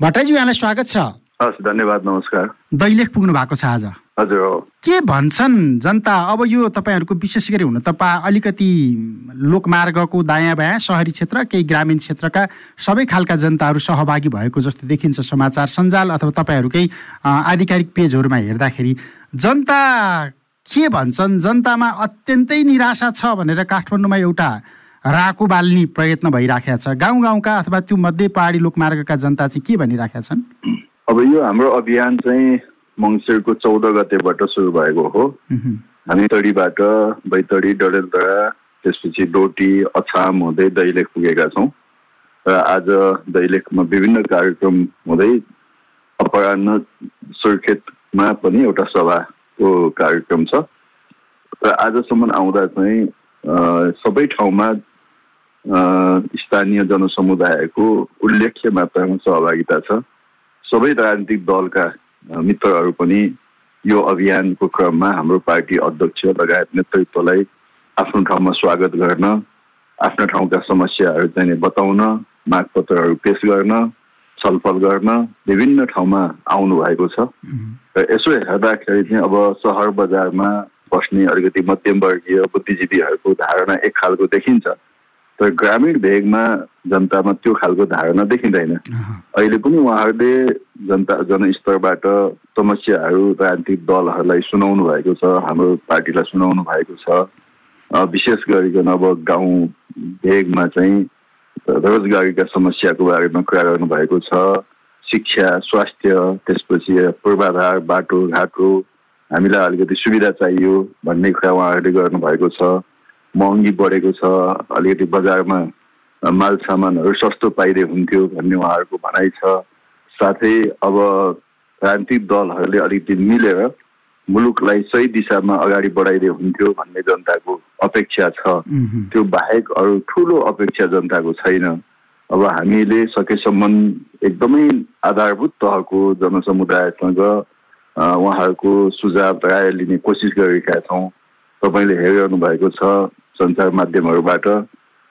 यहाँलाई स्वागत छ। हस् धन्यवाद नमस्कार। दैलेख पुग्नु भएको छ आज। हजुर हो। के भन्छन् जनता? अब यो तपाईँहरूको विशेष गरी हुन त पा अलिकति लोकमार्गको दायाँ बायाँ सहरी क्षेत्र केही ग्रामीण क्षेत्रका सबै खालका जनताहरू सहभागी भएको जस्तो देखिन्छ समाचार सञ्जाल अथवा तपाईँहरूकै आधिकारिक पेजहरूमा हेर्दाखेरि। जनता के भन्छन्? जनतामा अत्यन्तै निराशा छ भनेर काठमाडौँमा एउटा राको बाल्ने प्रयत्न भइराखेको छ। गाउँ गाउँका अथवा त्यो मध्य पहाडी लोकमार्गका जनता चाहिँ के भनिराखेका छन्? अब यो हाम्रो अभियान चाहिँ मङ्सिरको चौध गतेबाट सुरु भएको हो. हामी तडीबाट बैतडी डडेलधरा त्यसपछि डोटी अछाम हुँदै दैलेख पुगेका छौँ। र आज दैलेखमा विभिन्न कार्यक्रम हुँदै अपराह्न सुर्खेतमा पनि एउटा सभाको कार्यक्रम छ। र आजसम्म आउँदा चाहिँ सबै ठाउँमा स्थानीय जनसमुदायको उल्लेख्य मात्रामा सहभागिता छ सबै राजनीतिक दलका मित्रहरू पनि यो अभियानको क्रममा हाम्रो पार्टी अध्यक्ष लगायत नेतृत्वलाई आफ्नो ठाउँमा स्वागत गर्न आफ्ना ठाउँका समस्याहरू चाहिँ बताउन मागपत्रहरू पेश गर्न छलफल गर्न विभिन्न ठाउँमा आउनु भएको छ र यसो हेर्दाखेरि चाहिँ अब सहर बजारमा बस्ने अलिकति मध्यमवर्गीय बुद्धिजीवीहरूको धारणा एक खालको देखिन्छ तर ग्रामीण भेगमा जनतामा त्यो खालको धारणा देखिँदैन। अहँ. अहिले पनि उहाँहरूले जनता जनस्तरबाट समस्याहरू राजनीतिक दलहरूलाई सुनाउनु भएको छ हाम्रो पार्टीलाई सुनाउनु भएको छ। विशेष गरिकन अब गाउँ भेगमा चाहिँ रोजगारीका समस्याको बारेमा कुरा गर्नुभएको छ। शिक्षा स्वास्थ्य त्यसपछि पूर्वाधार बाटोघाटो हामीलाई अलिकति सुविधा चाहियो भन्ने कुरा उहाँहरूले गर्नुभएको छ। महँगी बढेको छ अलिकति बजारमा माल सामानहरू सस्तो पाइदिए हुन्थ्यो भन्ने उहाँहरूको भनाइ छ। साथै अब राजनीतिक दलहरूले अलिकति मिलेर मुलुकलाई सही दिशामा अगाडि बढाइदिए हुन्थ्यो भन्ने जनताको अपेक्षा छ. त्यो बाहेक अरू ठुलो अपेक्षा जनताको छैन। अब हामीले सकेसम्म एकदमै आधारभूत तहको जनसमुदायसँग उहाँहरूको सुझाव राय लिने कोसिस गरेका छौँ। तपाईँले हेरिरहनु भएको छ सञ्चार माध्यमहरूबाट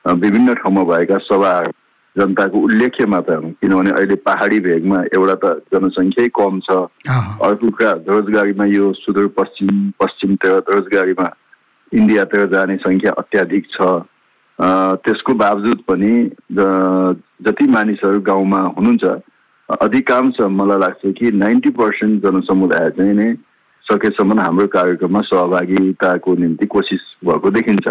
विभिन्न ठाउँमा भएका सभाहरू जनताको उल्लेख्य मात्रामा किनभने अहिले पहाडी भेगमा एउटा त जनसङ्ख्यै कम छ. अर्को कुरा रोजगारीमा यो सुदूरपश्चिम पश्चिमतिर रोजगारीमा इन्डियातिर जाने सङ्ख्या अत्याधिक छ त्यसको बावजुद पनि जति मानिसहरू गाउँमा हुनुहुन्छ अधिकांश मलाई लाग्छ कि नाइन्टी पर्सेन्ट जनसमुदाय चाहिँ नै सकेसम्म हाम्रो कार्यक्रममा सहभागिताको निम्ति कोसिस भएको देखिन्छ.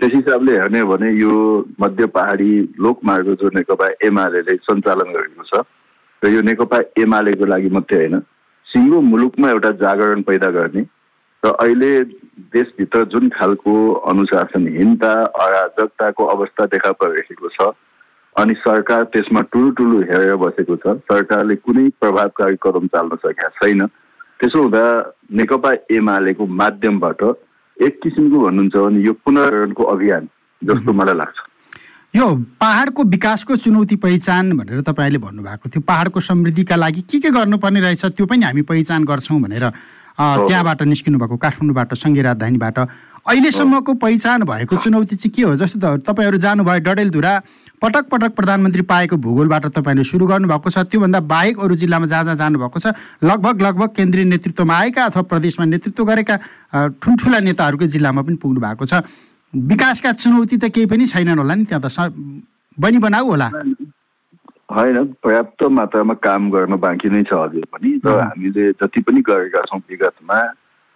त्यस हिसाबले हेर्ने हो भने यो मध्य पहाडी लोकमार्ग जो नेकपा एमाले सञ्चालन गरेको छ र यो नेकपा एमालेको लागि मात्रै होइन सिङ्गो मुलुकमा एउटा जागरण पैदा गर्ने र अहिले देशभित्र जुन खालको अनुशासनहीनता अराजकताको अवस्था देखा परिरहेको छ अनि सरकार त्यसमा ठुलो ठुलो हेरेर बसेको छ सरकारले कुनै प्रभावकारी कदम चाल्न सकेका छैन त्यसो हुँदा नेकपा एमालेको माध्यमबाट एक किसिमको भन्नुहुन्छ भने यो पुनर्को अभियान जस्तो मलाई लाग्छ। यो पहाडको विकासको चुनौती पहिचान भनेर तपाईँले भन्नुभएको थियो। पहाडको समृद्धिका लागि के के गर्नुपर्ने रहेछ त्यो पनि हामी पहिचान गर्छौँ भनेर। त्यहाँबाट निस्किनु भएको काठमाडौँबाट सङ्घीय राजधानीबाट अहिलेसम्मको पहिचान भएको चुनौती चाहिँ के हो? जस्तो त तपाईँहरू जानुभयो डडेलधुरा पटक पटक प्रधानमन्त्री पाएको भूगोलबाट तपाईँले सुरु गर्नुभएको छ। त्योभन्दा बाहेक अरू जिल्लामा जहाँ जहाँ जानुभएको छ लगभग लगभग केन्द्रीय नेतृत्वमा आएका अथवा प्रदेशमा नेतृत्व गरेका ठुल्ठुला नेताहरूकै जिल्लामा पनि पुग्नु भएको छ। विकासका चुनौती त केही पनि छैनन् होला नि त्यहाँ त बनी बनाऊ होला। होइन पर्याप्त मात्रामा काम गर्न बाँकी नै छ अझै पनि। र। हामीले जति पनि गरेका छौँ विगतमा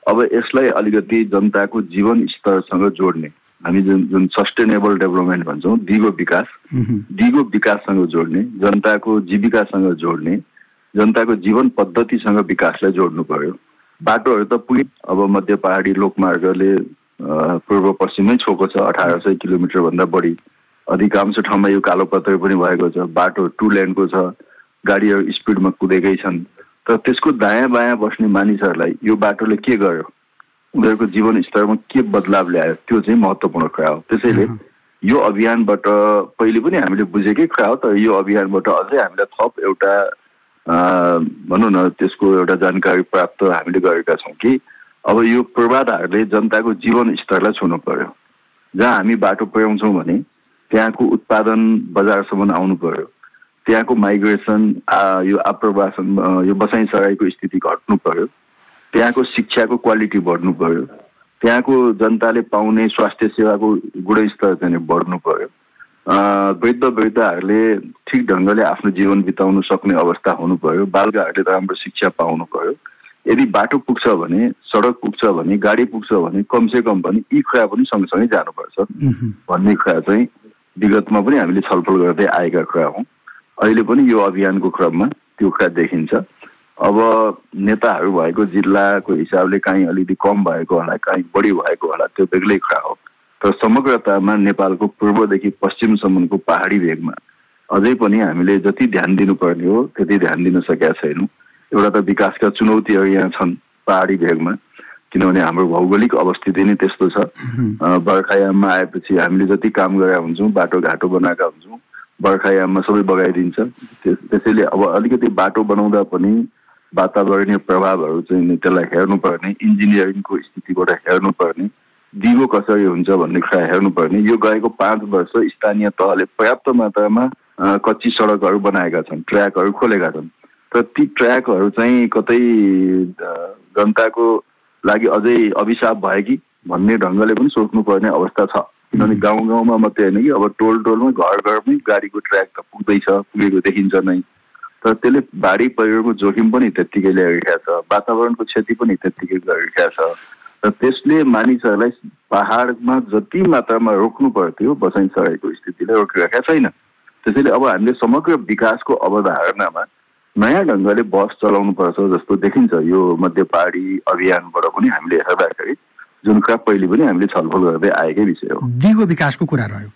अब यसलाई अलिकति जनताको जीवन स्तरसँग जोड्ने। हामी जुन जुन सस्टेनेबल डेभलपमेन्ट भन्छौँ दिगो विकास. दिगो विकाससँग जोड्ने जनताको जीविकासँग जोड्ने जनताको जीवन पद्धतिसँग विकासलाई जोड्नु पर्यो। बाटोहरू त पुगे अब मध्य पहाडी लोकमार्गले पूर्व पश्चिमै छोएको छ अठार सय किलोमिटरभन्दा बढी। अधिकांश ठाउँमा यो कालोपत्र पनि भएको छ। बाटो टु लेनको छ। गाडीहरू स्पिडमा कुदेकै छन्। तर त्यसको दायाँ बायाँ बस्ने मानिसहरूलाई यो बाटोले के गर्यो? उनीहरूको जीवन स्तरमा के बदलाव ल्यायो? त्यो चाहिँ महत्त्वपूर्ण कुरा हो। त्यसैले। यो अभियानबाट पहिले पनि हामीले बुझेकै कुरा हो तर यो अभियानबाट अझै हामीलाई थप एउटा भनौँ न त्यसको एउटा जानकारी प्राप्त हामीले गरेका छौँ कि अब यो पूर्वाधारले जनताको जीवन स्तरलाई छुनु पर्यो। जहाँ हामी बाटो पुर्याउँछौँ भने त्यहाँको उत्पादन बजारसम्म आउनु पर्यो। त्यहाँको माइग्रेसन यो आप्रवासन यो बसाइ सराईको स्थिति घट्नु पर्यो। त्यहाँको शिक्षाको क्वालिटी बढ्नु पर्यो। त्यहाँको जनताले पाउने स्वास्थ्य सेवाको गुणस्तर चाहिँ बढ्नु पर्यो। वृद्ध वृद्धहरूले ठिक ढङ्गले आफ्नो जीवन बिताउन सक्ने अवस्था हुनु पर्यो। बालकाहरूले राम्रो शिक्षा पाउनु पर्यो। यदि बाटो पुग्छ भने सडक पुग्छ भने गाडी पुग्छ भने कमसे कम पनि यी कुरा पनि सँगसँगै जानुपर्छ। भन्ने कुरा चाहिँ विगतमा पनि हामीले छलफल गर्दै आएका कुरा हौँ अहिले पनि यो अभियानको क्रममा त्यो कुरा देखिन्छ। अब नेताहरू भएको जिल्लाको हिसाबले काहीँ अलिकति कम भएको होला काहीँ बढी भएको होला त्यो बेग्लै कुरा हो। तर समग्रतामा नेपालको पूर्वदेखि पश्चिमसम्मको पहाडी भेगमा अझै पनि हामीले जति ध्यान दिनुपर्ने हो त्यति ध्यान दिन सकेका छैनौँ। एउटा त विकासका चुनौतीहरू यहाँ छन् पहाडी भेगमा किनभने हाम्रो भौगोलिक अवस्थिति नै त्यस्तो छ। बर्खायाममा आएपछि हामीले जति काम गरेका हुन्छौँ बाटो घाटो बनाएका हुन्छौँ बर्खायाममा सबै बगाइदिन्छ त्यसैले अब अलिकति बाटो बनाउँदा पनि वातावरणीय प्रभावहरू चाहिँ त्यसलाई हेर्नुपर्ने इन्जिनियरिङको स्थितिबाट हेर्नुपर्ने दिगो कसरी हुन्छ भन्ने कुरा हेर्नुपर्ने। यो गएको पाँच वर्ष स्थानीय तहले पर्याप्त मात्रामा कच्ची सडकहरू बनाएका छन् ट्र्याकहरू खोलेका छन्। तर ती ट्र्याकहरू चाहिँ कतै जनताको लागि अझै अभिशाप भयो कि भन्ने ढङ्गले पनि सोच्नुपर्ने अवस्था छ। किनभने गाउँ गाउँमा मात्रै होइन कि अब टोल टोलमै घर घरमै गाडीको ट्र्याक त पुग्दैछ पुगेको देखिन्छ नै। तर त्यसले बाढी पहिरोको जोखिम पनि त्यत्तिकै ल्याइरहेको छ वातावरणको क्षति पनि त्यत्तिकै गरिरहेको छ। र त्यसले मानिसहरूलाई पहाडमा जति मात्रामा रोक्नु पर्थ्यो बसाइ सराईको स्थितिलाई रोकिरहेका छैन। त्यसैले अब हामीले समग्र विकासको अवधारणामा नयाँ ढङ्गले बस चलाउनु पर्छ जस्तो देखिन्छ। यो मध्य पहाडी अभियानबाट पनि हामीले हेर्दाखेरि जुन कुरा पहिले पनि हामीले छलफल गर्दै आएकै विषय हो। दिगो विकासको कुरा रह्यो।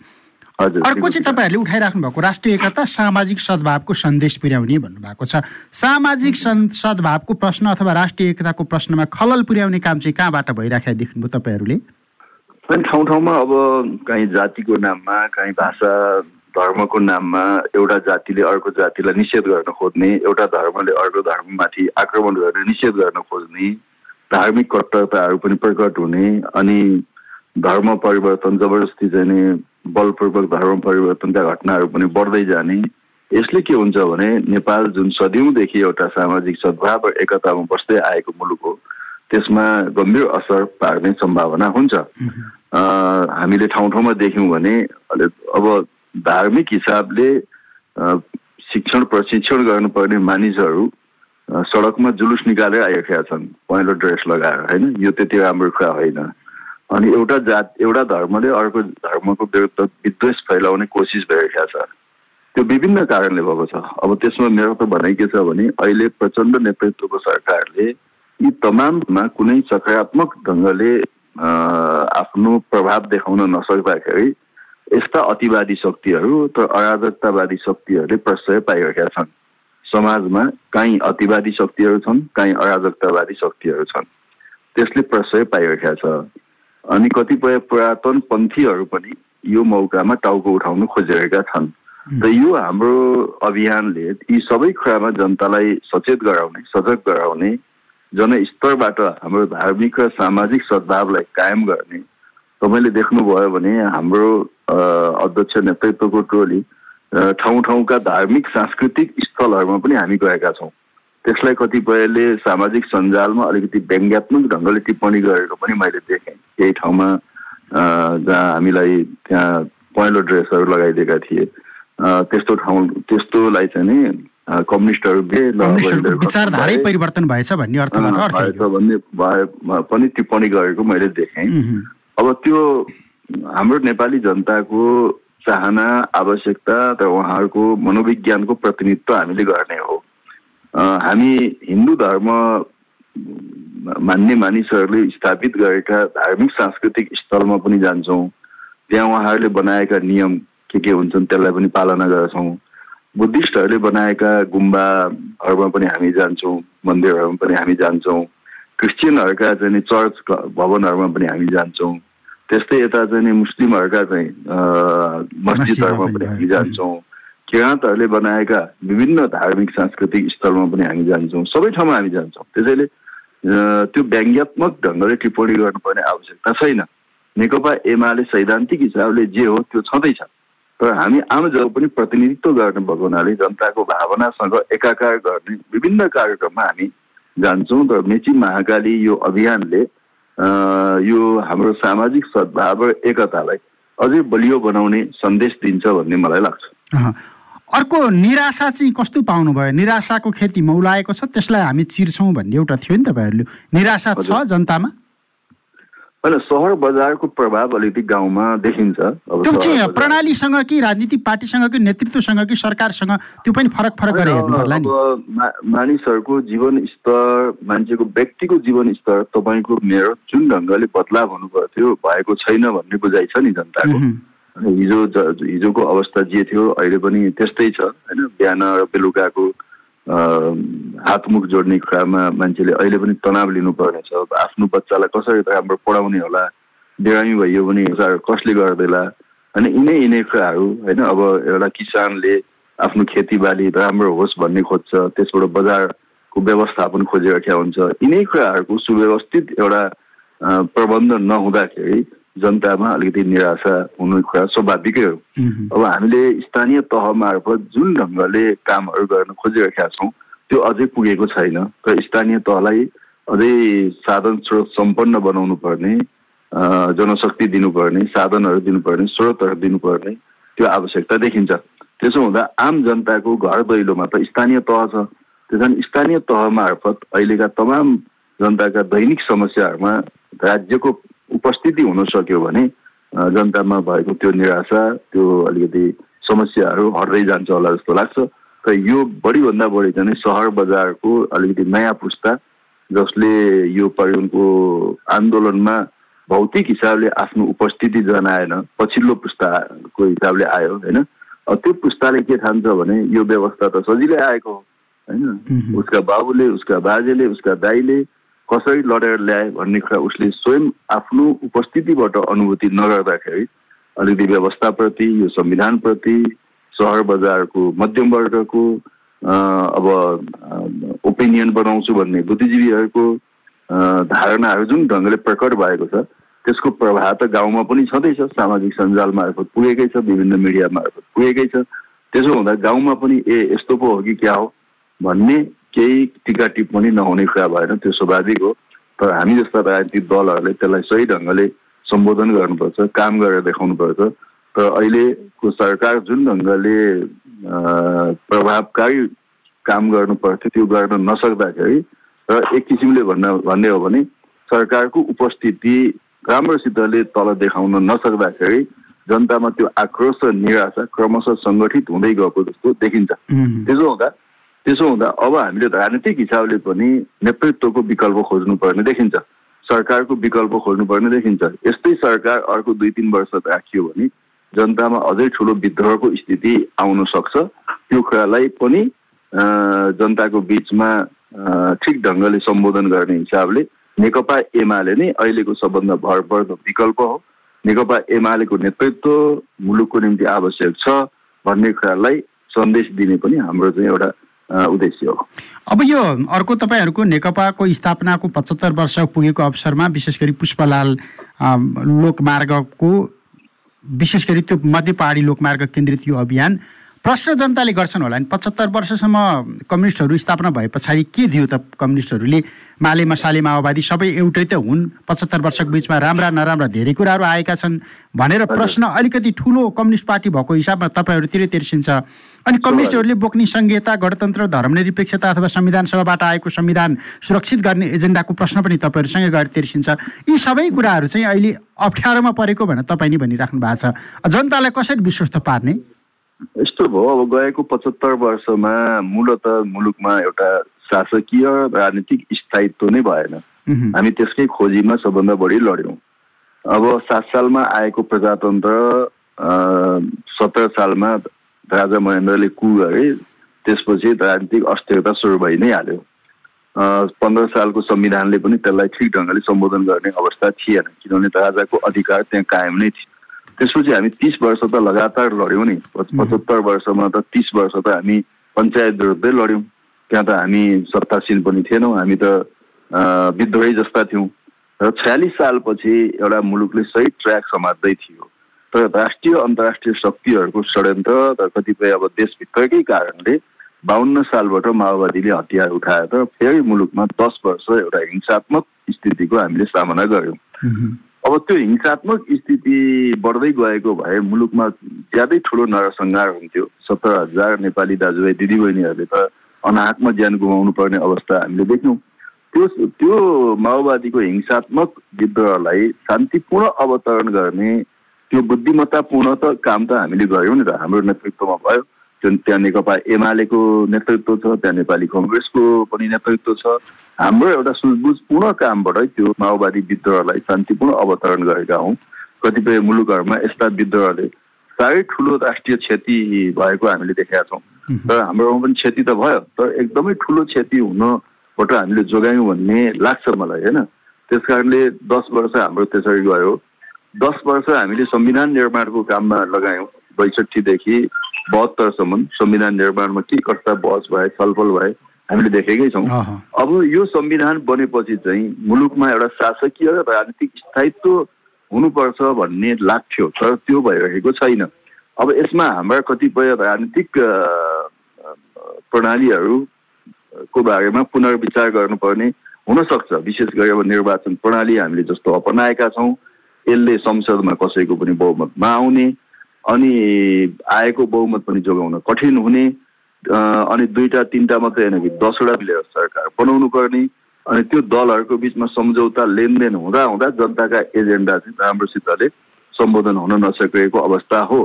हजुर अर्को चाहिँ तपाईँहरूले उठाइराख्नु भएको राष्ट्रिय एकता सामाजिक सद्भावको सन्देश पुर्याउने भन्नुभएको छ। सामाजिक सद्भावको प्रश्न अथवा राष्ट्रिय एकताको प्रश्नमा खलल पुर्याउने काम चाहिँ कहाँबाट भइराखेको देख्नुभयो तपाईँहरूले? ठाउँ ठाउँमा अब कहीँ जातिको नाममा कहीँ भाषा धर्मको नाममा एउटा जातिले अर्को जातिलाई निषेध गर्न खोज्ने एउटा धर्मले अर्को धर्ममाथि आक्रमण गर्ने निषेध गर्न खोज्ने धार्मिक कट्टरताहरू पनि प्रकट हुने अनि धर्म परिवर्तन जबरजस्ती चाहिँ नि बलपूर्वक धर्म परिवर्तनका घटनाहरू पनि बढ्दै जाने। यसले के हुन्छ भने नेपाल जुन सदियौँदेखि एउटा सामाजिक सद्भाव र एकतामा बस्दै आएको मुलुक हो त्यसमा गम्भीर असर पार्ने सम्भावना हुन्छ। हामीले ठाउँ ठाउँमा देख्यौँ भने अब धार्मिक हिसाबले शिक्षण प्रशिक्षण गर्नुपर्ने मानिसहरू सडकमा जुलुस निकालेर आइरहेका छन्। पहेँलो ड्रेस लगाएर होइन? यो त्यति राम्रो कुरा होइन। अनि एउटा जात एउटा धर्मले अर्को धर्मको विरुद्ध विद्वेष फैलाउने कोसिस भइरहेको छ। त्यो विभिन्न कारणले भएको छ। अब त्यसमा मेरो त भनाइ के छ भने अहिले प्रचण्ड नेतृत्वको सरकारले यी तमाममा कुनै सकारात्मक ढङ्गले आफ्नो प्रभाव देखाउन नसक्दाखेरि यस्ता अतिवादी शक्तिहरू तर अराजकतावादी शक्तिहरूले प्रश्रय पाइरहेका छन्। समाजमा काहीँ अतिवादी शक्तिहरू छन् काहीँ अराजकतावादी शक्तिहरू छन्। त्यसले प्रश्रय पाइरहेका छ। अनि कतिपय पुरातन पन्थीहरू पनि यो मौकामा टाउको उठाउन खोजिरहेका छन्। र यो हाम्रो अभियानले यी सबै कुरामा जनतालाई सचेत गराउने सजग गराउने जनस्तरबाट हाम्रो धार्मिक र सामाजिक सद्भावलाई कायम गर्ने तपाईँले देख्नुभयो भने हाम्रो अध्यक्ष नेतृत्वको टोली ठाउँ ठाउँका धार्मिक सांस्कृतिक स्थलहरूमा पनि हामी गएका छौँ। त्यसलाई कतिपयले सामाजिक सञ्जालमा अलिकति व्यङ्ग्यात्मक ढङ्गले टिप्पणी गरेको पनि मैले देखेँ। केही ठाउँमा जहाँ हामीलाई त्यहाँ पहेँलो ड्रेसहरू लगाइदिएका थिए। त्यस्तो ठाउँ त्यस्तोलाई चाहिँ नि कम्युनिस्टहरू विचारधारै परिवर्तन भएछ भन्ने अर्थमा भएछ भन्ने भए पनि टिप्पणी गरेको मैले देखेँ। अब त्यो हाम्रो नेपाली जनताको चाहना आवश्यकता र उहाँहरूको मनोविज्ञानको प्रतिनिधित्व हामीले गर्ने हो हामी हिन्दू धर्म मान्ने मानिसहरूले स्थापित गरेका धार्मिक सांस्कृतिक स्थलमा पनि जान्छौँ त्यहाँ उहाँहरूले बनाएका नियम के के हुन्छन् त्यसलाई पनि पालना गर्छौँ बुद्धिस्टहरूले बनाएका गुम्बाहरूमा पनि हामी जान्छौँ मन्दिरहरूमा पनि हामी जान्छौँ क्रिस्चियनहरूका चाहिँ चर्च भवनहरूमा पनि हामी जान्छौँ त्यस्तै यता चाहिँ मुस्लिमहरूका चाहिँ मस्जिदहरूमा पनि हामी जान्छौँ। किराँतहरूले बनाएका विभिन्न धार्मिक सांस्कृतिक स्थलमा पनि हामी जान्छौँ। सबै ठाउँमा हामी जान्छौँ। त्यसैले त्यो व्यङ्ग्यात्मक ढङ्गले टिप्पणी गर्नुपर्ने आवश्यकता छैन। नेकपा एमाले सैद्धान्तिक हिसाबले जे हो त्यो छँदैछ। तर हामी आम जब पनि प्रतिनिधित्व गर्ने भएको हुनाले जनताको भावनासँग एकाकार गर्ने विभिन्न कार्यक्रममा हामी जान्छौँ। र मेची महाकाली यो अभियानले यो हाम्रो सामाजिक सद्भाव र एकतालाई अझै बलियो बनाउने सन्देश दिन्छ भन्ने मलाई लाग्छ। अर्को निराशा चाहिँ कस्तो पाउनुभयो? निराशाको खेती मौलाएको छ त्यसलाई हामी चिर्छौँ भन्ने एउटा थियो नि तपाईँहरूले निराशा छ जनतामा? होइन सहर बजारको प्रभाव अलिकति गाउँमा देखिन्छ। त्यो चाहिँ प्रणालीसँग कि राजनीतिक पार्टीसँग कि नेतृत्वसँग कि सरकारसँग त्यो पनि फरक फरक गरेर नि। मानिसहरूको जीवन स्तर मान्छेको व्यक्तिको जीवन स्तर तपाईँको मेरो जुन ढङ्गले बदलाव हुनुपर्थ्यो थियो भएको छैन भन्ने बुझाइ छ नि जनताको। हिजो हिजोको अवस्था जे थियो अहिले पनि त्यस्तै छ। होइन बिहान र बेलुकाको हातमुख जोड्ने कुरामा मान्छेले अहिले पनि तनाव लिनुपर्ने छ आफ्नो बच्चालाई कसरी राम्रो पढाउने होला बिरामी भइयो भने कसले गर्दैला अनि यिनै यिनै कुराहरू होइन? अब एउटा किसानले आफ्नो खेतीबाली राम्रो होस् भन्ने खोज्छ त्यसबाट बजारको व्यवस्थापन खोजिरहेका हुन्छ। यिनै कुराहरूको सुव्यवस्थित एउटा प्रबन्ध नहुँदाखेरि जनतामा अलिकति निराशा हुने कुरा स्वाभाविकै हो। अब हामीले स्थानीय तह मार्फत जुन ढङ्गले कामहरू गर्न खोजिरहेका छौँ त्यो अझै पुगेको छैन र स्थानीय तहलाई अझै साधन स्रोत सम्पन्न बनाउनु पर्ने जनशक्ति दिनुपर्ने साधनहरू दिनुपर्ने स्रोतहरू दिनुपर्ने त्यो आवश्यकता देखिन्छ। त्यसो हुँदा आम जनताको घर दैलोमा त स्थानीय तह छ। त्यस कारण स्थानीय तह मार्फत अहिलेका तमाम जनताका दैनिक समस्याहरूमा राज्यको उपस्थिति हुन सक्यो भने जनतामा भएको त्यो निराशा त्यो अलिकति समस्याहरू हट्दै जान्छ होला जस्तो लाग्छ। र यो बढीभन्दा बढी चाहिँ सहर बजारको अलिकति नयाँ पुस्ता जसले यो पर्यटनको आन्दोलनमा भौतिक हिसाबले आफ्नो उपस्थिति जनाएन पछिल्लो पुस्ताको हिसाबले आयो होइन? त्यो पुस्ताले के ठान्छ भने यो व्यवस्था त सजिलै आएको हो होइन? उसका बाबुले उसका बाजेले उसका दाईले कसरी लडेर ल्याए भन्ने कुरा उसले स्वयं आफ्नो उपस्थितिबाट अनुभूति नगर्दाखेरि अलिकति व्यवस्थाप्रति यो संविधानप्रति सहर बजारको मध्यम वर्गको अब ओपिनियन बनाउँछु भन्ने बुद्धिजीवीहरूको धारणाहरू जुन ढङ्गले प्रकट भएको छ त्यसको प्रभाव त गाउँमा पनि छँदैछ सामाजिक सञ्जाल मार्फत पुगेकै छ विभिन्न मिडिया मार्फत पुगेकै छ। त्यसो हुँदा गाउँमा पनि ए यस्तो पो हो कि क्या हो भन्ने केही टिका टिप्पणी नहुने कुरा भएन त्यो स्वाभाविक हो। तर हामी जस्ता राजनीतिक दलहरूले त्यसलाई सही ढङ्गले सम्बोधन गर्नुपर्छ काम गरेर देखाउनुपर्छ। तर अहिलेको सरकार जुन ढङ्गले प्रभावकारी काम गर्नुपर्थ्यो त्यो गर्न नसक्दाखेरि र एक किसिमले भन्न भन्ने हो भने सरकारको उपस्थिति राम्रोसितले तल देखाउन नसक्दाखेरि जनतामा त्यो आक्रोश र निराशा क्रमशः सङ्गठित हुँदै गएको जस्तो देखिन्छ। त्यसो हुँदा त्यसो हुँदा अब हामीले राजनीतिक हिसाबले पनि नेतृत्वको विकल्प खोज्नुपर्ने देखिन्छ। सरकारको विकल्प खोज्नुपर्ने देखिन्छ। यस्तै सरकार अर्को दुई तिन वर्ष राखियो भने जनतामा अझै ठुलो विद्रोहको स्थिति आउन सक्छ। त्यो कुरालाई पनि जनताको बिचमा ठिक ढङ्गले सम्बोधन गर्ने हिसाबले नेकपा एमाले नै अहिलेको सबभन्दा भरपर्दो विकल्प हो। नेकपा एमालेको नेतृत्व मुलुकको निम्ति आवश्यक छ भन्ने कुरालाई सन्देश दिने पनि हाम्रो चाहिँ एउटा उद्देश्य हो। अब यो अर्को तपाईँहरूको नेकपाको स्थापनाको पचहत्तर वर्ष पुगेको अवसरमा विशेष गरी पुष्पलाल लोकमार्गको विशेष गरी त्यो मध्य पहाडी लोकमार्ग केन्द्रित यो अभियान प्रश्न जनताले गर्छन् होला नि। पचहत्तर वर्षसम्म कम्युनिस्टहरू स्थापना भए पछाडि के दियो त कम्युनिस्टहरूले? माले मसाले माओवादी सबै एउटै त हुन्। पचहत्तर वर्षको बिचमा राम्रा नराम्रा धेरै कुराहरू आएका छन् भनेर प्रश्न अलिकति ठुलो कम्युनिस्ट पार्टी भएको हिसाबमा तपाईँहरूतिर तिर्सिन्छ अनि कम्युनिस्टहरूले बोक्ने संहिता गणतन्त्र धर्मनिरपेक्षता अथवा संविधान सभाबाट आएको संविधान सुरक्षित गर्ने एजेन्डाको प्रश्न पनि तपाईँहरूसँगै गएर तिर्सिन्छ। यी सबै कुराहरू चाहिँ अहिले अप्ठ्यारोमा परेको भनेर तपाईँ नि भनिराख्नु भएको छ। जनतालाई कसरी विश्वस्त पार्ने? यस्तो भयो अब गएको पचहत्तर वर्षमा मूलत मुलुकमा एउटा शासकीय राजनीतिक स्थायित्व नै भएन। हामी त्यसकै खोजीमा सबभन्दा बढी लड्यौँ। अब सात सालमा आएको प्रजातन्त्र सत्र सालमा राजा महेन्द्रले कु गरे त्यसपछि राजनीतिक अस्थिरता सुरु भइ नै हाल्यो। पन्ध्र सालको संविधानले पनि त्यसलाई ठिक ढङ्गले सम्बोधन गर्ने अवस्था थिएन किनभने राजाको अधिकार त्यहाँ कायम नै थियो। त्यसपछि हामी तिस वर्ष त लगातार लड्यौँ नि। पचहत्तर वर्षमा त तिस वर्ष त हामी पञ्चायत विरुद्धै लड्यौँ। त्यहाँ त हामी सत्तासीन पनि थिएनौँ। हामी त विद्रोही जस्ता थियौँ। र छयालिस सालपछि एउटा मुलुकले सही ट्र्याक समात्दै थियो। तर राष्ट्रिय अन्तर्राष्ट्रिय शक्तिहरूको षड्यन्त्र र कतिपय अब देशभित्रकै कारणले बाहन्न सालबाट माओवादीले हतियार उठाएर फेरि मुलुकमा दस वर्ष एउटा हिंसात्मक स्थितिको हामीले सामना गऱ्यौँ अब त्यो हिंसात्मक स्थिति बढ्दै गएको भए मुलुकमा ज्यादै ठुलो नरसंहार हुन्थ्यो। सत्र हजार नेपाली दाजुभाइ दिदीबहिनीहरूले त अनाहकमा ज्यान गुमाउनु पर्ने अवस्था हामीले देख्यौँ। त्यो त्यो माओवादीको हिंसात्मक विद्रोहलाई शान्तिपूर्ण अवतरण गर्ने त्यो बुद्धिमत्तापूर्ण त काम त हामीले गऱ्यौँ नि त। हाम्रो नेतृत्वमा भयो। जुन त्यहाँ नेकपा एमालेको नेतृत्व छ त्यहाँ नेपाली कङ्ग्रेसको पनि नेतृत्व छ। हाम्रो एउटा सुझबुझपूर्ण कामबाटै त्यो माओवादी विद्रोहलाई शान्तिपूर्ण अवतरण गरेका हौँ। कतिपय मुलुकहरूमा यस्ता विद्रोहले साह्रै ठुलो राष्ट्रिय क्षति भएको हामीले देखेका छौँ। तर हाम्रोमा पनि क्षति त भयो तर एकदमै ठुलो क्षति हुनबाट हामीले जोगायौँ भन्ने लाग्छ मलाई होइन? त्यस कारणले दस वर्ष हाम्रो त्यसरी गयो। दस वर्ष हामीले संविधान निर्माणको काममा लगायौँ बैसठीदेखि बहत्तरसम्म संविधान निर्माणमा के कस्ता बहस भए छलफल भए हामीले देखेकै छौँ। अब यो संविधान बनेपछि चाहिँ मुलुकमा एउटा शासकीय राजनीतिक स्थायित्व हुनुपर्छ भन्ने लाग्थ्यो तर त्यो भइरहेको छैन। अब यसमा हाम्रा कतिपय राजनीतिक प्रणालीहरूको बारेमा पुनर्विचार गर्नुपर्ने हुनसक्छ। विशेष गरी अब निर्वाचन प्रणाली हामीले जस्तो अपनाएका छौँ। यसले संसदमा कसैको पनि बहुमतमा आउने अनि आएको बहुमत पनि जोगाउन कठिन हुने अनि दुईवटा तिनवटा मात्रै होइन कि दसवटा मिलेर सरकार बनाउनु पर्ने अनि त्यो दलहरूको बिचमा सम्झौता लेनदेन हुँदा हुँदा जनताका एजेन्डा चाहिँ राम्रोसितले सम्बोधन हुन नसकेको अवस्था हो।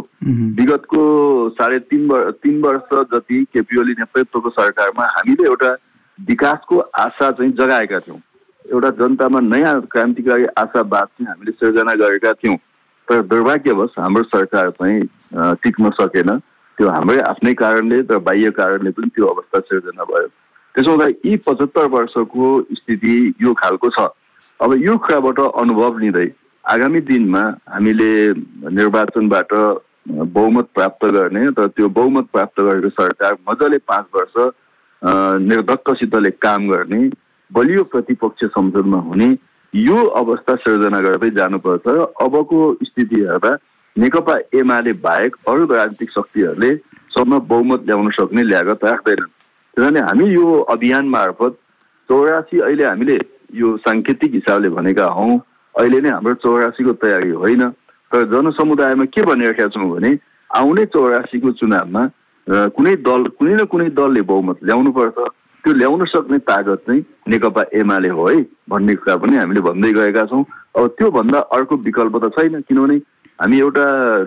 विगतको साढे तिन वर्ष तिन वर्ष जति केपी ओली नेतृत्वको सरकारमा हामीले एउटा विकासको आशा चाहिँ जगाएका थियौँ। एउटा जनतामा नयाँ क्रान्तिकारी आशावाद चाहिँ हामीले सृजना गरेका थियौँ। तर दुर्भाग्यवश हाम्रो सरकार चाहिँ टिक्न सकेन। त्यो हाम्रै आफ्नै कारणले र बाह्य कारणले पनि त्यो अवस्था सिर्जना भयो। त्यसो हुँदा यी पचहत्तर वर्षको स्थिति यो खालको छ। अब यो कुराबाट अनुभव लिँदै आगामी दिनमा हामीले निर्वाचनबाट बहुमत प्राप्त गर्ने र त्यो बहुमत प्राप्त गरेको सरकार मजाले पाँच वर्ष निर्धक्कसितले काम गर्ने बलियो प्रतिपक्ष संसदमा हुने यो अवस्था सिर्जना गर्दै जानुपर्छ। अबको स्थिति हेर्दा नेकपा एमाले बाहेक अरू राजनीतिक शक्तिहरूले सम्म बहुमत ल्याउन सक्ने ल्यागत राख्दैनन्। किनभने हामी यो अभियान मार्फत चौरासी अहिले हामीले यो साङ्केतिक हिसाबले भनेका हौँ। अहिले नै हाम्रो चौरासीको तयारी होइन। तर जनसमुदायमा के भनिरहेका छौँ भने आउने चौरासीको चुनावमा कुनै दल कुनै न कुनै दलले बहुमत ल्याउनुपर्छ। त्यो ल्याउन सक्ने तागत चाहिँ नेकपा एमाले हो है भन्ने कुरा पनि हामीले भन्दै गएका छौँ। अब त्योभन्दा अर्को विकल्प त छैन किनभने हामी एउटा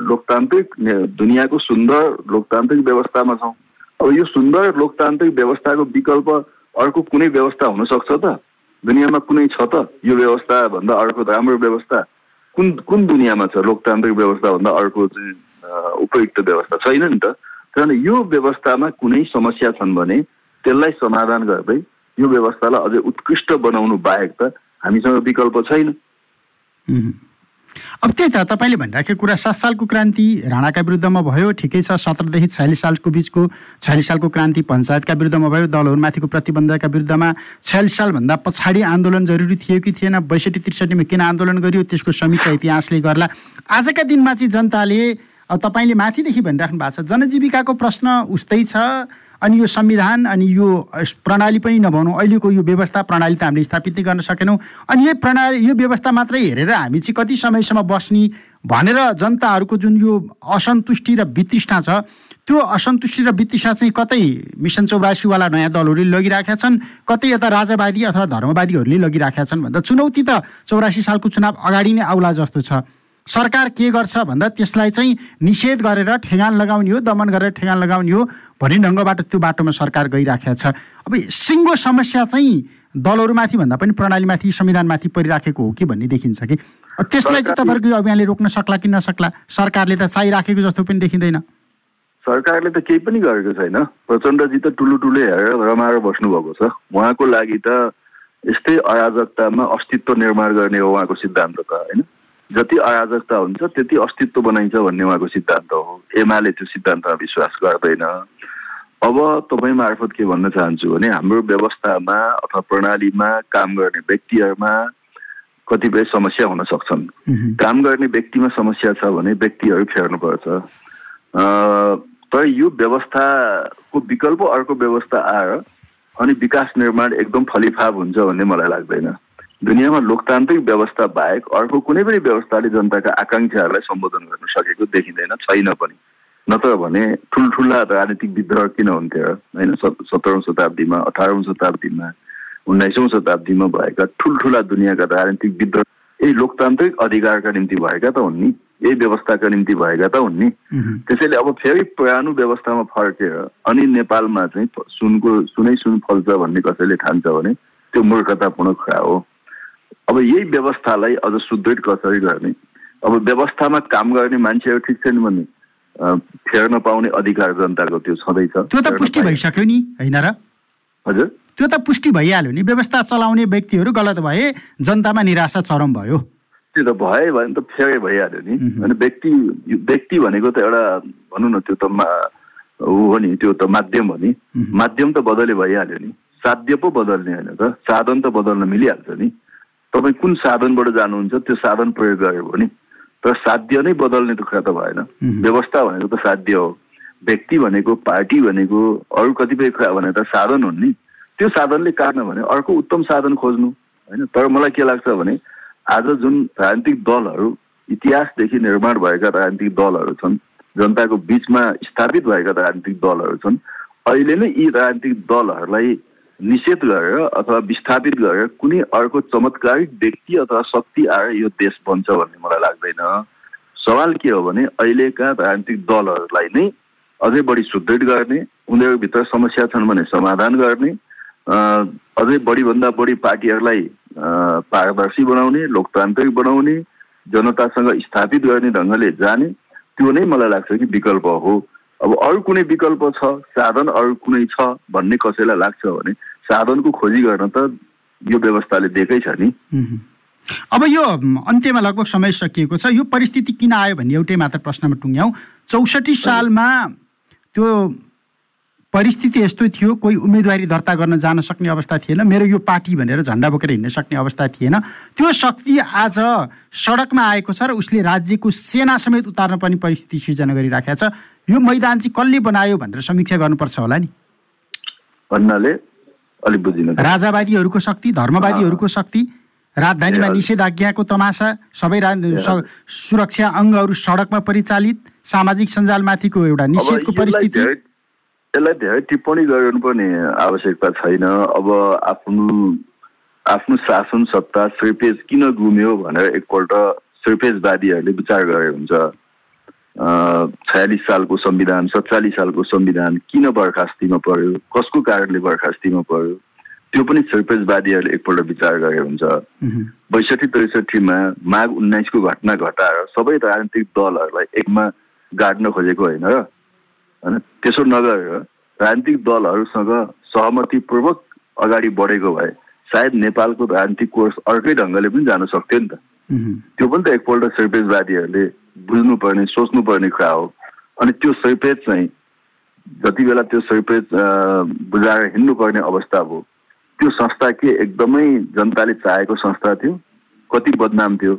लोकतान्त्रिक दुनियाँको सुन्दर लोकतान्त्रिक व्यवस्थामा छौँ। अब यो सुन्दर लोकतान्त्रिक व्यवस्थाको विकल्प अर्को कुनै व्यवस्था हुनसक्छ त? दुनियाँमा कुनै छ त यो व्यवस्थाभन्दा अर्को राम्रो व्यवस्था? कुन कुन दुनियाँमा छ लोकतान्त्रिक व्यवस्थाभन्दा अर्को चाहिँ उपयुक्त व्यवस्था छैन नि त? किनभने यो व्यवस्थामा कुनै समस्या छन् भने त्यसलाई समाधान गर्दै यो व्यवस्थालाई अझै उत्कृष्ट बनाउनु बाहेक त हामीसँग विकल्प छैन। अब त्यही त तपाईँले भनिराखेको कुरा सात सालको क्रान्ति राणाका विरुद्धमा भयो ठिकै छ सत्रदेखि छयालिस सालको बिचको छयालिस सालको क्रान्ति पञ्चायतका विरुद्धमा भयो दलहरूमाथिको प्रतिबन्धका विरुद्धमा छयालिस सालभन्दा पछाडि आन्दोलन जरुरी थियो कि थिएन बैसठी त्रिसठीमा किन आन्दोलन गरियो त्यसको समीक्षा इतिहासले गर्ला। आजका दिनमा चाहिँ जनताले तपाईँले माथिदेखि भनिराख्नु भएको छ जनजीविकाको प्रश्न उस्तै छ अनि यो संविधान अनि यो प्रणाली पनि नभनौँ। अहिलेको यो व्यवस्था प्रणाली त हामीले स्थापित गर्न सकेनौँ। अनि यो प्रणाली यो व्यवस्था मात्रै हेरेर हामी चाहिँ कति समयसम्म बस्ने भनेर जनताहरूको जुन यो असन्तुष्टि र वितृष्णा छ त्यो असन्तुष्टि र वितृष्णा चाहिँ कतै मिसन चौरासीवाला नयाँ दलहरूले लगिराखेका छन् कतै यता राजावादी अथवा धर्मवादीहरूले लगिराखेका छन् भन्दा चुनौती त चौरासी सालको चुनाव अगाडि नै आउला जस्तो छ। सरकार के गर्छ भन्दा त्यसलाई चाहिँ निषेध गरेर ठेगान लगाउने हो दमन गरेर ठेगान लगाउने हो भन्ने ढङ्गबाट त्यो बाटोमा सरकार गइराखेको छ। अब सिङ्गो समस्या चाहिँ दलहरूमाथि भन्दा पनि प्रणालीमाथि संविधानमाथि परिराखेको हो कि भन्ने देखिन्छ कि? त्यसलाई चाहिँ तपाईँहरूको यो अभियानले रोक्न सक्ला कि नसक्ला? सरकारले त चाहिराखेको जस्तो पनि देखिँदैन। सरकारले त केही पनि गरेको छैन। प्रचण्डजी त ठुलो ठुलो हेरेर रमाएर बस्नुभएको छ। उहाँको लागि त यस्तै अराजकतामा अस्तित्व निर्माण गर्ने हो उहाँको सिद्धान्त त होइन? जति अराजकता हुन्छ त्यति अस्तित्व बनाइन्छ भन्ने उहाँको सिद्धान्त हो। एमाले त्यो सिद्धान्तमा विश्वास गर्दैन। अब तपाईँ मार्फत के भन्न चाहन्छु भने हाम्रो व्यवस्थामा अथवा प्रणालीमा काम गर्ने व्यक्तिहरूमा कतिपय समस्या हुन सक्छन्। काम गर्ने व्यक्तिमा समस्या छ भने व्यक्तिहरू फेर्नुपर्छ। तर यो व्यवस्थाको विकल्प अर्को व्यवस्था आएर अनि विकास निर्माण एकदम फलिफाप हुन्छ भन्ने मलाई लाग्दैन। दुनियाँमा लोकतान्त्रिक व्यवस्था बाहेक अर्को कुनै पनि व्यवस्थाले जनताका आकाङ्क्षाहरूलाई सम्बोधन गर्न सकेको देखिँदैन छैन पनि। नत्र भने ठुल्ठुला राजनीतिक विद्रोह किन हुन्थ्यो होइन? सत्रौँ शताब्दीमा अठारौँ शताब्दीमा उन्नाइसौँ शताब्दीमा भएका ठुल्ठुला दुनियाँका राजनीतिक विद्रोह यही लोकतान्त्रिक अधिकारका निम्ति भएका त हुन् नि। यही व्यवस्थाका निम्ति भएका त हुन् नि। त्यसैले अब फेरि पुरानो व्यवस्थामा फर्केर अनि नेपालमा चाहिँ सुनको सुनै सुन फल्छ भन्ने कसैले ठान्छ भने त्यो मूर्खतापूर्ण कुरा हो। अब यही व्यवस्थालाई अझ सुदृढ कसरी गर्ने अब व्यवस्थामा काम गर्ने मान्छेहरू ठिक छैन भने फेर्न पाउने अधिकार जनताको त्यो छँदैछ। त्यो त पुष्टि भइसक्यो नि होइन र हजुर। त्यो त पुष्टि भइहाल्यो नि। व्यवस्था चलाउने व्यक्तिहरू गलत भए जनतामा निराशा चरम भयो। त्यो त भयो भने त फेरै भइहाल्यो नि। होइन व्यक्ति व्यक्ति भनेको त एउटा भनौँ न त्यो त ऊ हो नि त्यो त माध्यम हो नि। माध्यम त बदले भइहाल्यो नि। साध्य पो बदल्ने होइन त। साधन त बदल्न मिलिहाल्छ नि। तपाईँ कुन साधनबाट जानुहुन्छ त्यो साधन प्रयोग गर्यो भने तर साध्य नै बदल्ने त कुरा त भएन। व्यवस्था भनेको त साध्य हो। व्यक्ति भनेको पार्टी भनेको अरू कतिपय कुरा भने त साधन हुन् नि। त्यो साधनले काट्न भने अर्को उत्तम साधन खोज्नु होइन? तर मलाई के लाग्छ भने आज जुन राजनीतिक दलहरू इतिहासदेखि निर्माण भएका राजनीतिक दलहरू छन् जनताको बिचमा स्थापित भएका राजनीतिक दलहरू छन् अहिले नै यी राजनीतिक दलहरूलाई निषेध गरेर अथवा विस्थापित गरेर कुनै अर्को चमत्कारिक व्यक्ति अथवा शक्ति आएर यो देश बन्छ भन्ने मलाई लाग्दैन। सवाल के हो भने अहिलेका राजनीतिक दलहरूलाई नै अझै बढी सुदृढ गर्ने उनीहरूभित्र समस्या छन् भने समाधान गर्ने अझै बढीभन्दा बढी पार्टीहरूलाई पारदर्शी बनाउने लोकतान्त्रिक बनाउने जनतासँग स्थापित गर्ने ढङ्गले जाने त्यो नै मलाई लाग्छ कि विकल्प हो। अब अरू कुनै विकल्प छ साधन अरू कुनै छ भन्ने कसैलाई लाग्छ भने साधनको खोजी गर्न त यो व्यवस्थाले दिएकै छ नि। अब यो अन्त्यमा लगभग समय सकिएको छ। यो परिस्थिति किन आयो भन्ने एउटै मात्र प्रश्नमा टुङ्ग्याउँ। चौसठी सालमा त्यो परिस्थिति यस्तो थियो। कोही उम्मेदवारी दर्ता गर्न जान सक्ने अवस्था थिएन। मेरो यो पार्टी भनेर झन्डा बोकेर हिँड्न सक्ने अवस्था थिएन। त्यो शक्ति आज सडकमा आएको छ र उसले राज्यको सेना समेत उतार्न पनि परिस्थिति सिर्जना गरिराखेको छ। यो मैदान चाहिँ कसले बनायो भनेर समीक्षा गर्नुपर्छ होला नि। भन्नाले अलिक बुझिन राजावादीहरूको शक्ति धर्मवादीहरूको शक्ति राजधानीमा निषेधाज्ञाको तमासा सबै सुरक्षा अङ्गहरू सडकमा परिचालित सामाजिक सञ्जालमाथिको एउटा निषेधको परिस्थिति। यसलाई धेरै टिप्पणी गर्नुपर्ने आवश्यकता छैन। अब आफ्नो आफ्नो शासन सत्ता श्रीपेज किन गुम्यो भनेर एकपल्ट श्रीपेजवादीहरूले विचार गरे हुन्छ। छयालिस सालको संविधान सत्तालिस सालको संविधान किन बर्खास्तीमा पर्यो? कसको कारणले बर्खास्तीमा पर्यो? त्यो पनि श्रीपेजवादीहरूले एकपल्ट विचार गरे हुन्छ। बैसठी त्रिसठीमा माघ उन्नाइसको घटना घटाएर सबै राजनीतिक दलहरूलाई एकमा गाड्न खोजेको होइन र? होइन? त्यसो नगरेर राजनीतिक दलहरूसँग सहमतिपूर्वक अगाडि बढेको भए सायद नेपालको राजनीतिक कोर्स अर्कै ढङ्गले पनि जान सक्थ्यो नि त। त्यो पनि त एकपल्ट सैपेजवादीहरूले बुझ्नुपर्ने सोच्नुपर्ने कुरा हो। अनि त्यो सैपेज चाहिँ जति बेला त्यो सैपेज बुझाएर हिँड्नुपर्ने अवस्था भयो त्यो संस्था के एकदमै जनताले चाहेको संस्था थियो कति बदनाम थियो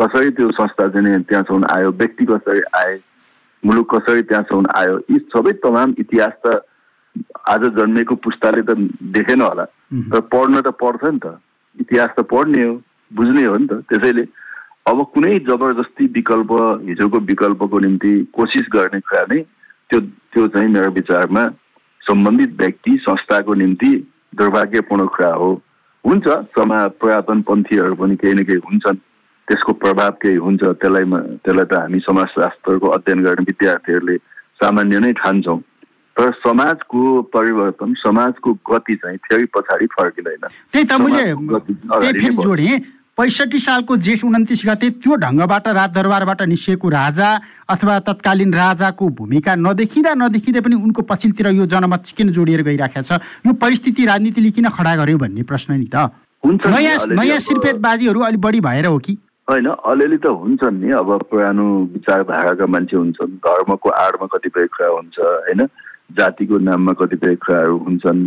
कसरी त्यो संस्था चाहिँ त्यहाँसम्म आयो व्यक्ति कसरी आए मुलुक कसरी त्यहाँसम्म आयो यी सबै तमाम इतिहास त आज जन्मेको पुस्ताले त देखेन होला। तर पढ्न त पढ्छ नि त। इतिहास त पढ्ने हो बुझ्ने हो नि त। त्यसैले अब कुनै जबरजस्ती विकल्प हिजोको विकल्पको निम्ति कोसिस गर्ने कुरा नै त्यो त्यो चाहिँ मेरो विचारमा सम्बन्धित व्यक्ति संस्थाको निम्ति दुर्भाग्यपूर्ण कुरा हो। हुन्छ समा पुरातन पन्थीहरू पनि केही न केही हुन्छन्। त्यसको प्रभाव केही हुन्छ त्यसलाई त्यसलाई त हामी समाजशास्त्रको अध्ययन गर्ने विद्यार्थीहरूले सामान्य नै ठान्छौँ। तर समाजको परिवर्तन समाजको गति चाहिँ फेरि पछाडि फर्किँदैन। पैँसठी सालको जेठ उन्तिस गते त्यो ढङ्गबाट राजदरबारबाट निस्किएको राजा अथवा तत्कालीन राजाको भूमिका नदेखिँदा नदेखिँदै पनि उनको पछिल्तिर यो जनमत किन जोडिएर गइरहेको छ। यो परिस्थिति राजनीतिले किन खडा गर्यो भन्ने प्रश्न नि त। नयाँ नयाँ सिर्पेतवादीहरू अलिक बढी भएर हो कि? होइन अलिअलि त हुन्छन् नि अब पुरानो विचारधाराका मान्छे हुन्छन् धर्मको आडमा कतिपय कुरा हुन्छ होइन? जातिको नाममा कतिपय कुराहरू हुन्छन्।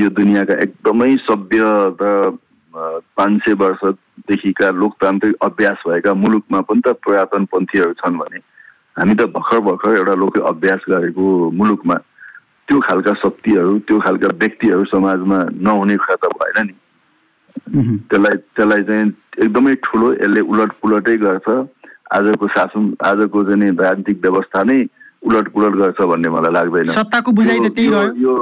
यो दुनियाँका एकदमै सभ्य र पाँच सय वर्षदेखिका लोकतान्त्रिक अभ्यास भएका मुलुकमा पनि त पुरातनपन्थीहरू छन् भने हामी त भर्खर भर्खर एउटा लोक अभ्यास गरेको मुलुकमा त्यो खालका शक्तिहरू त्यो खालका व्यक्तिहरू समाजमा नहुने कुरा त भएन नि। त्यसलाई त्यसलाई चाहिँ एकदमै ठुलो यसले उलट पुलटै गर्छ। आजको शासन आजको चाहिँ राजनीतिक व्यवस्था नै उलट पुलट गर्छ भन्ने मलाई लाग्दैन। सत्ताको बुझाइ त त्यही रह्यो यो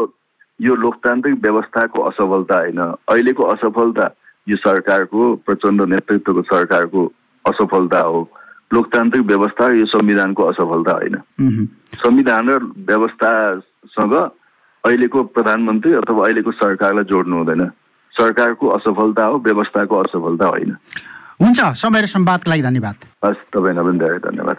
यो लोकतान्त्रिक व्यवस्थाको असफलता होइन। अहिलेको असफलता यो सरकारको प्रचण्ड नेतृत्वको सरकारको असफलता हो। लोकतान्त्रिक व्यवस्था यो संविधानको असफलता होइन। संविधान र व्यवस्थासँग अहिलेको प्रधानमन्त्री अथवा अहिलेको सरकारलाई जोड्नु हुँदैन। सरकारको असफलता हो व्यवस्थाको असफलता होइन। हुन्छ समय र संवादको लागि धन्यवाद। हस् तपाईँलाई पनि धेरै धन्यवाद।